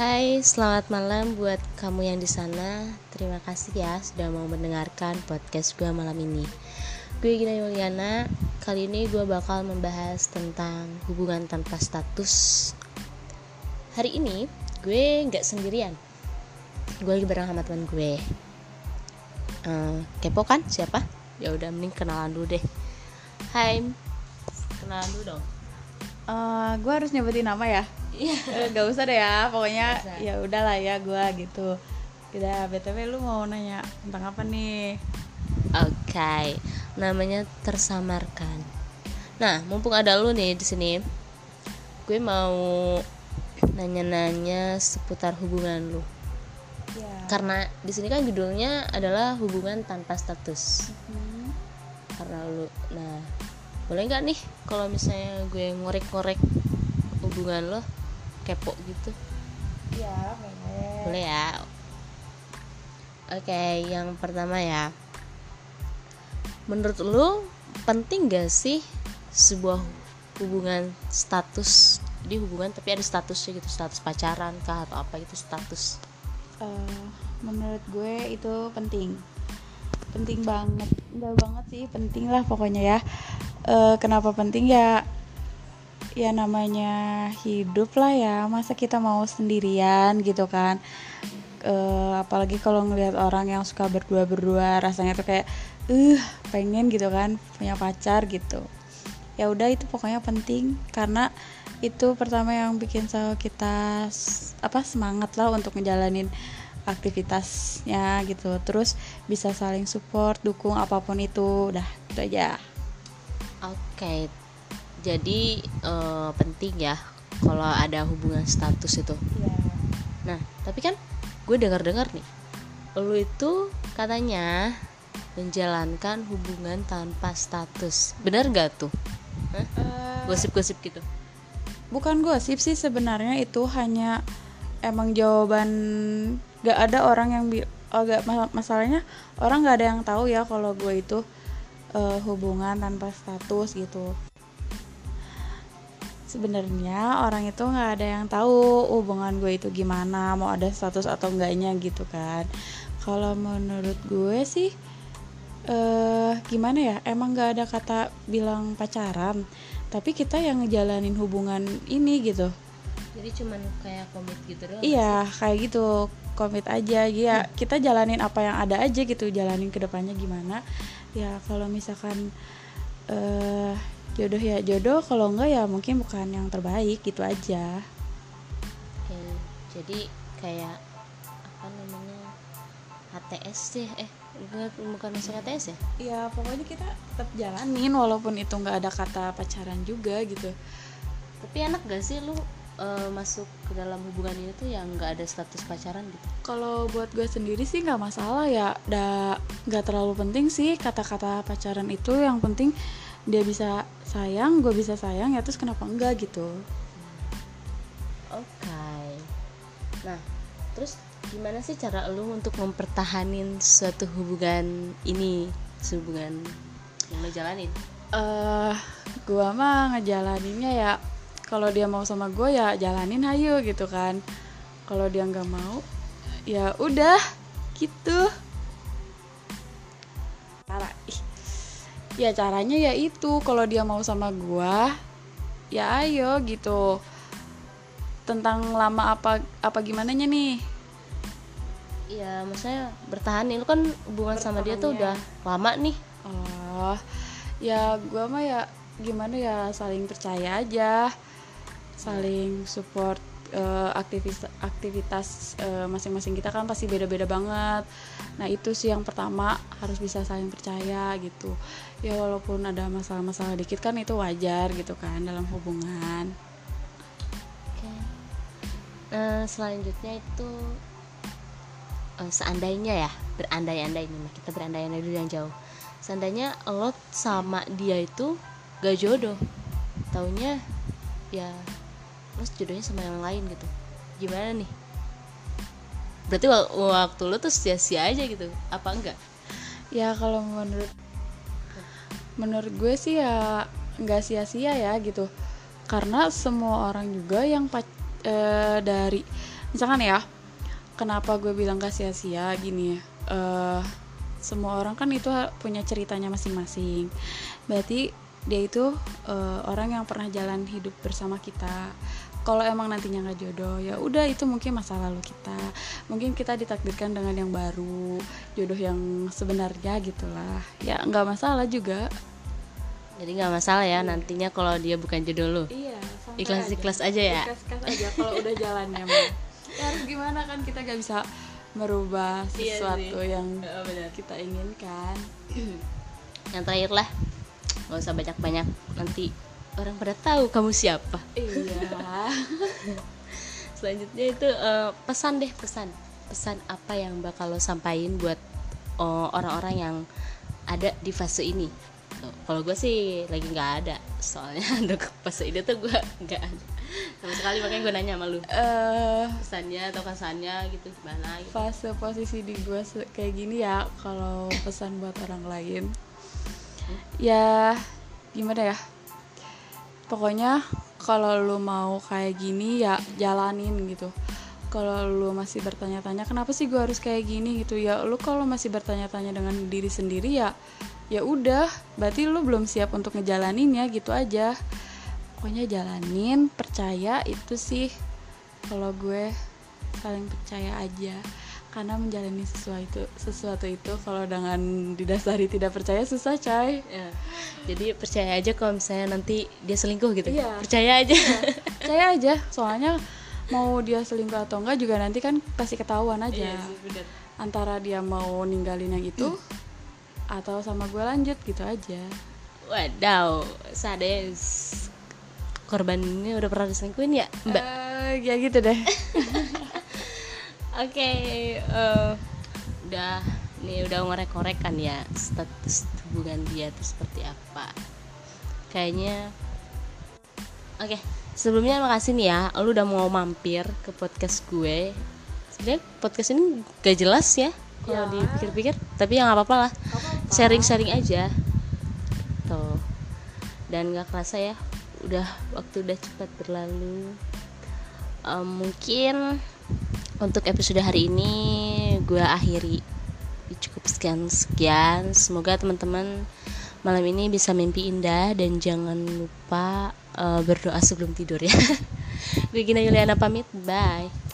Hai, selamat malam buat kamu yang di sana. Terima kasih ya sudah mau mendengarkan podcast gue malam ini. Gue Gina Yuliana. Kali ini gue bakal membahas tentang hubungan tanpa status. Hari ini gue nggak sendirian. Gue lagi bareng sama teman gue. Uh, kepo kan siapa? Ya udah mending kenalan dulu deh. Hai, kenalan dulu dong. Uh, gue harus nyebutin nama ya? Iya. Eh, Gak usah deh ya, pokoknya Nggak ya udahlah ya gue gitu. Udah btw lu mau nanya tentang apa nih? Oke, namanya tersamarkan. Nah, mumpung ada lu nih di sini, gue mau nanya-nanya seputar hubungan lu. Ya. Karena di sini kan judulnya adalah hubungan tanpa status. Hmm. Karena lu, nah, boleh nggak nih kalau misalnya gue ngorek-ngorek hubungan lo, kepo gitu? Ya boleh. Boleh ya. Oke, yang pertama ya. Menurut lu penting gak sih sebuah hubungan status? Jadi hubungan tapi ada statusnya gitu, status pacaran kah atau apa gitu status. Eh, menurut gue itu penting, penting banget, enggak banget sih, penting lah pokoknya ya. Eh, kenapa penting ya? Ya namanya hidup lah ya, masa kita mau sendirian gitu kan? Eh, apalagi kalau ngelihat orang yang suka berdua berdua rasanya tuh kayak uh pengen gitu kan punya pacar gitu. Ya udah itu pokoknya penting. Karena itu pertama yang bikin selalu kita apa semangat lah untuk ngejalanin aktivitasnya gitu. Terus bisa saling support dukung apa pun itu. Udah itu aja. Oke. Jadi eh, penting ya kalau ada hubungan status itu. Nah, tapi kan gue dengar-dengar nih, lu itu katanya menjalankan hubungan tanpa status. Bener gak tuh? Eh, Gosip-gosip gitu. bukan gosip sih sebenarnya itu hanya emang jawaban gak ada orang yang bi agak masalahnya orang gak ada yang tahu ya kalau gue itu eh, hubungan tanpa status gitu sebenarnya orang itu nggak ada yang tahu hubungan gue itu gimana mau ada status atau enggaknya gitu kan. Kalau menurut gue sih eh gimana ya emang nggak ada kata bilang pacaran tapi kita yang ngejalanin hubungan ini gitu. Jadi cuman kayak komit gitu doang. iya kayak gitu komit aja ya kita jalanin apa yang ada aja gitu jalanin ke depannya gimana. Ya kalau misalkan eh jodoh ya jodoh kalau enggak ya mungkin bukan yang terbaik gitu aja. Oke, jadi kayak apa namanya HTS sih eh bukan bukan masuk HTS ya? Ya pokoknya kita tetap jalanin walaupun itu nggak ada kata pacaran juga gitu. Tapi enak gak sih lu eh, masuk ke dalam hubungan ini tuh yang nggak ada status pacaran gitu? Kalau buat gue sendiri sih nggak masalah ya nggak terlalu penting sih kata-kata pacaran itu. Yang penting dia bisa sayang gue bisa sayang ya terus kenapa enggak gitu. Oke. Nah terus gimana sih cara lu untuk mempertahanin suatu hubungan ini? Hubungan yang lo jalanin? Eh gua mah ngejalaninnya ya kalau dia mau sama gue ya jalanin ayo gitu kan. Kalau dia nggak mau ya udah gitu ya caranya ya itu. Kalau dia mau sama gua ya ayo gitu. Tentang lama apa apa gimana nih? Iya, maksudnya bertahan nih. Lu kan hubungan sama dia tuh udah lama nih. Oh, ya gua mah ya gimana ya saling percaya aja, saling support eh, aktivitas aktivitas eh, masing-masing kita kan pasti beda-beda banget. Nah itu sih yang pertama harus bisa saling percaya gitu. Ya walaupun ada masalah-masalah dikit kan itu wajar gitu kan dalam hubungan. Oke. Nah, selanjutnya itu eh, seandainya ya, berandai-andai nih, kita berandai-andai dulu yang jauh. Seandainya lo sama dia itu gak jodoh. Taunya ya lo jodohnya sama yang lain gitu. Gimana nih? Berarti wak- waktu lo tuh sia-sia aja gitu. Apa enggak? Ya kalau menurut menurut gue sih ya nggak sia-sia ya gitu karena semua orang juga yang pac- eh, dari misalkan ya kenapa gue bilang gak sia-sia gini ya uh, semua orang kan itu punya ceritanya masing-masing berarti dia itu uh, orang yang pernah jalan hidup bersama kita. Kalau emang nantinya nggak jodoh ya udah itu mungkin masa lalu kita. Mungkin kita ditakdirkan dengan yang baru jodoh yang sebenarnya gitulah. Ya nggak masalah juga. Jadi nggak masalah ya nantinya kalau dia bukan jodoh lo iya ikhlas ikhlas aja. ya. Ikhlas ikhlas aja kalau udah jalannya mah. Ya harus gimana kan kita gak bisa merubah iya sesuatu iya yang oh, kita inginkan. Yang terakhir lah nggak usah banyak banyak nanti orang pada tahu kamu siapa. Iya. Selanjutnya itu uh, pesan deh pesan. Pesan apa yang bakal lo sampaikan buat eh, orang-orang yang ada di fase ini? Kalau gue sih lagi nggak ada. Soalnya untuk fase ini tuh gue nggak ada. Sama sekali makanya gue nanya sama lu. Uh, pesannya atau kesannya gitu gimana gitu. fase posisi di gue kayak gini ya kalau pesan buat orang lain ya gimana ya? Pokoknya kalau lu mau kayak gini ya jalanin gitu. Kalau lu masih bertanya-tanya kenapa sih gue harus kayak gini gitu? Ya lu kalau masih bertanya-tanya dengan diri sendiri ya ya udah. Berarti lu belum siap untuk ngejalanin ya gitu aja. Pokoknya jalanin percaya itu sih kalau gue saling percaya aja karena menjalani sesuatu sesuatu itu kalau dengan didasari tidak percaya susah cai ya. jadi percaya aja kalau misalnya nanti dia selingkuh gitu iya. percaya aja iya. percaya aja soalnya mau dia selingkuh atau enggak juga nanti kan pasti ketahuan aja sih, antara dia mau ninggalin yang itu hmm. atau sama gue lanjut gitu aja wadaw sades korban ini udah pernah diselingkuhin ya mbak uh, ya gitu deh okay, uh, eh, udah ini udah ngorek-ngorek kan ya status hubungan dia itu seperti apa. Kayaknya oke okay, sebelumnya makasih nih ya lu udah mau mampir ke podcast gue. Sebenarnya podcast ini gak jelas ya kalau ya. dipikir-pikir tapi ya nggak apa-apa lah sharing-sharing aja. Tuh dan nggak kerasa ya udah waktu udah cepat berlalu. Um, mungkin untuk episode hari ini gue akhiri. Cukup sekian sekian. Semoga teman-teman malam ini bisa mimpi indah dan jangan lupa uh, berdoa sebelum tidur ya. Gue Gina Yuliana pamit. Bye